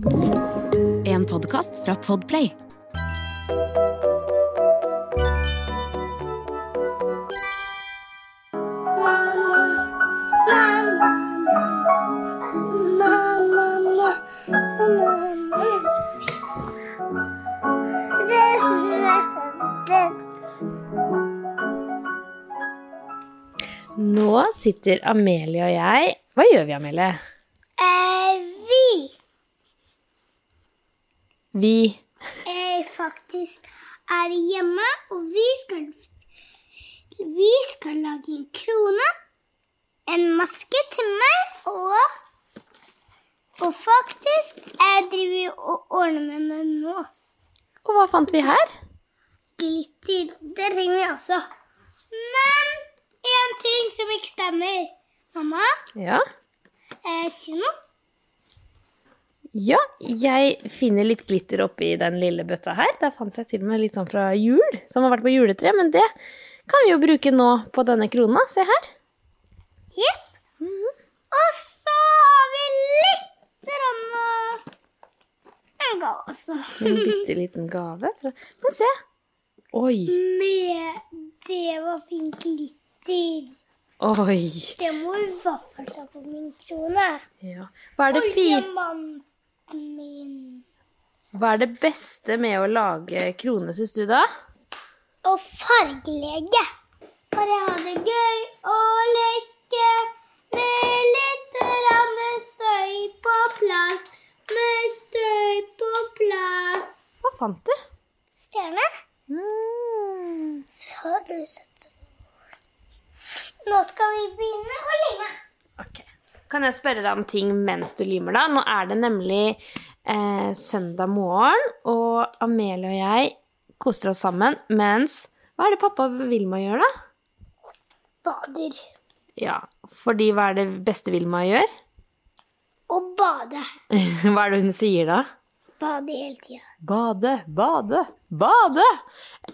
En podkast fra Podplay. Nå sitter Amelie og jeg Hva gjør vi, Amelie? Eh, vi Vi eh, faktisk er hjemme, og vi skal Vi skal lage en krone, en maske til meg, og Og faktisk jeg driver og ordner med meg nå. Og hva fant vi her? Glitter. Det trenger vi også. Men én ting som ikke stemmer. Mamma, Ja. eh, si noe. Ja, jeg finner litt glitter oppi den lille bøtta her. Der fant jeg til og med litt sånn fra jul, som har vært på juletre. Men det kan vi jo bruke nå på denne krona. Se her. Jepp. Og så har vi litt rann, en gave også. En bitte liten gave. fra- Men se. Oi. Med Det var fint glitter. Oi. Det må i hvert fall ta på min krone. Ja. Hva er det Og min. Hva er det beste med å lage krone, syns du, da? Å fargelege. Bare ha det gøy og leke med litt støy på plass. Med støy på plass. Hva fant du? Stjerne. Mm. Så har du sett Nå skal vi begynne å lime. Ok. Kan jeg spørre deg om ting mens du limer, da? Nå er det nemlig eh, søndag morgen, og Amelie og jeg koser oss sammen mens Hva er det pappa Vilma gjør, da? Bader. Ja, fordi hva er det beste Vilma gjør? Å bade. Hva er det hun sier da? Bade hele tida. Bade, bade, bade!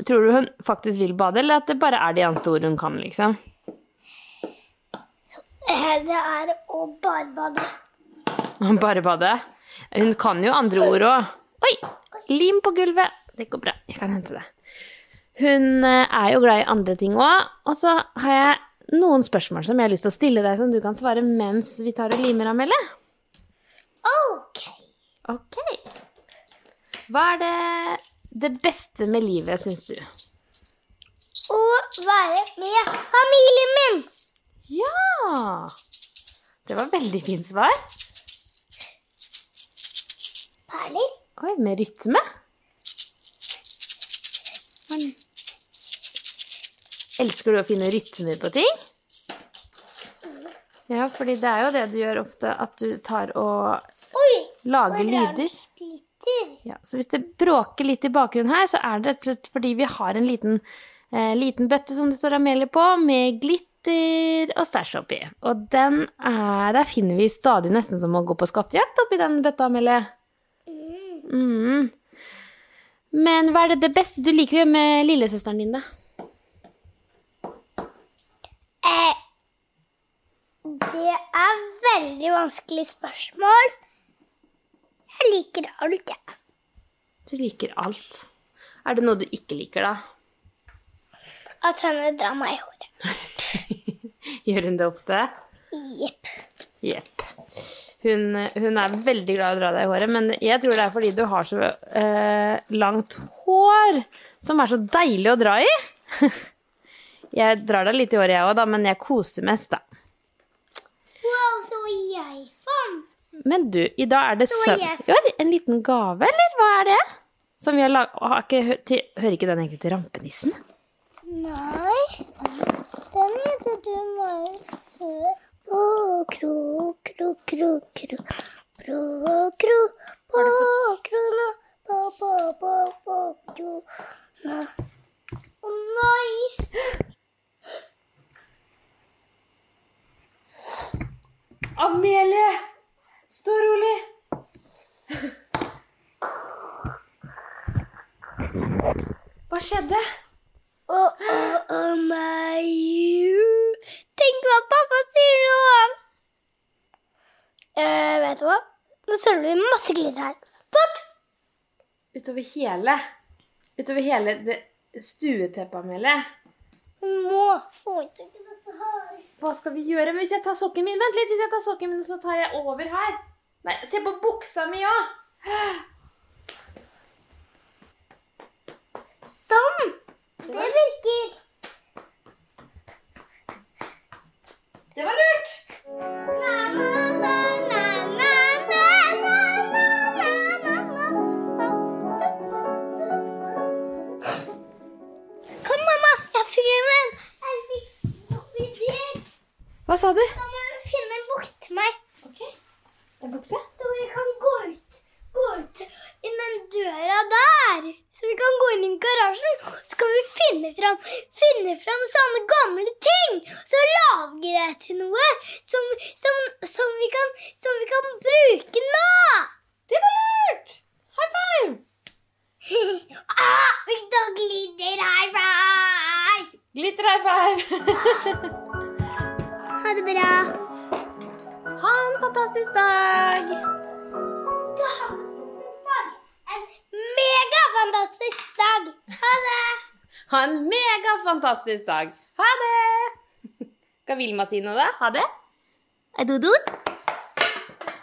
Tror du hun faktisk vil bade, eller at det bare er de eneste ordene hun kan, liksom? Det er å bare bade. Bare bade? Hun kan jo andre ord òg. Oi! Lim på gulvet. Det går bra. Jeg kan hente det. Hun eh, er jo glad i andre ting òg. Og så har jeg noen spørsmål som jeg har lyst til å stille deg, som du kan svare mens vi tar og limer, Amelie. OK. Ok. Hva er det, det beste med livet, syns du? Å være med familien min. Ja! Det var veldig fint svar. Perler. Oi, med rytme. Men Elsker du å finne rytmer på ting? Ja, fordi det er jo det du gjør ofte, at du tar og Oi. lager er lyder. Ja, så hvis det bråker litt i bakgrunnen her, så er det rett og slett fordi vi har en liten, eh, liten bøtte som det står Amelie på, med glitter og stæsj oppi. Og den er, der finner vi stadig nesten som å gå på skattejakt oppi den bøtta, Amelie. Mm. Men hva er det, det beste du liker å gjøre med lillesøsteren din, da? Eh, det er veldig vanskelig spørsmål. Jeg liker alt, jeg. Du liker alt. Er det noe du ikke liker, da? At henne drar meg i håret. Gjør hun det ofte? Jepp. Jepp. Hun, hun er veldig glad i å dra deg i håret, men jeg tror det er fordi du har så eh, langt hår, som er så deilig å dra i. jeg drar deg litt i håret, jeg òg, men jeg koser mest, da. Wow, så jeg fant. Men du, i dag er det søndag. Ja, en liten gave, eller hva er det? Som vi har lag... Har ikke, hører ikke den egentlig til rampenissen? Nei, den gjorde du meg før. Å, kro, kro, kro, kro, kro, kro, på krona, på, på, på, på krona. Å nei! Amelie! Stå rolig. Hva skjedde? Å, oh my nei! Tenk hva pappa sier nå! Eh, vet du hva? Nå ser søler vi masse glitter her. Bort! Utover hele Utover hele det stueteppet, Amelie. Vi må få ut dette her. Hva skal vi gjøre? Men hvis jeg tar sokken min Vent litt, hvis jeg tar sokken min, så tar jeg over her. Nei, se på buksa mi òg! Sånn! Det virker. Det var lurt. Kom, mamma. Jeg finner en. Hva sa du? Da må du finne en bukse til meg. Ok. En bukse? Så vi kan gå inn i garasjen. Så kan vi finne fram, finne fram sånne gamle ting. Så lager det til noe som, som, som, vi kan, som vi kan bruke nå. Det var lurt! High five! ah, vi tar glitter high five. Glitter high five! Ha det bra. ha en fantastisk dag! Megafantastisk dag. Ha det. Ha en megafantastisk dag. Ha det! Skal Vilma si noe, da? Ha det? Er du dod?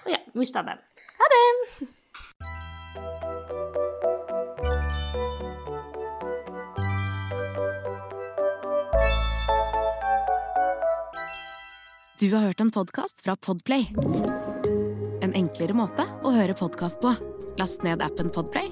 Å ja, mista den. Ha det! Du har hørt en podkast fra Podplay. En enklere måte å høre podkast på. Last ned appen Podplay,